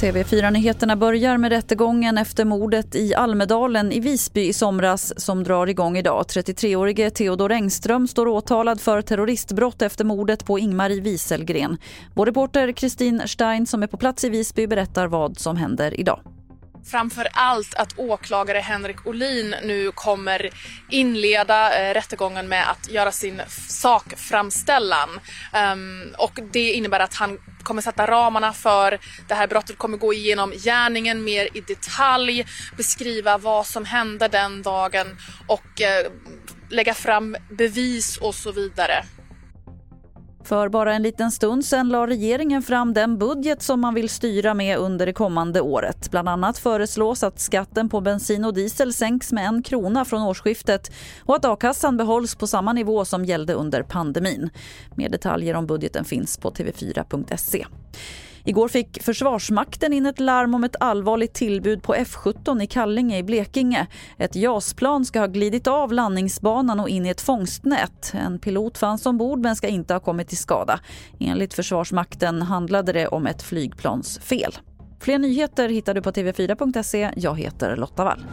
TV4-nyheterna börjar med rättegången efter mordet i Almedalen i Visby i somras som drar igång idag. 33-årige Theodor Engström står åtalad för terroristbrott efter mordet på Ingmarie Wieselgren. Vår reporter Kristin Stein som är på plats i Visby berättar vad som händer idag framför allt att åklagare Henrik Olin nu kommer inleda eh, rättegången med att göra sin sakframställan. Um, och det innebär att han kommer sätta ramarna för det här brottet, kommer gå igenom gärningen mer i detalj, beskriva vad som hände den dagen och eh, lägga fram bevis och så vidare. För bara en liten stund sen la regeringen fram den budget som man vill styra med under det kommande året. Bland annat föreslås att skatten på bensin och diesel sänks med en krona från årsskiftet och att a-kassan behålls på samma nivå som gällde under pandemin. Mer detaljer om budgeten finns på tv4.se. Igår fick Försvarsmakten in ett larm om ett allvarligt tillbud på F17 i Kallinge i Blekinge. Ett JAS-plan ska ha glidit av landningsbanan och in i ett fångstnät. En pilot fanns ombord men ska inte ha kommit till skada. Enligt Försvarsmakten handlade det om ett flygplansfel. Fler nyheter hittar du på tv4.se. Jag heter Lotta Wall.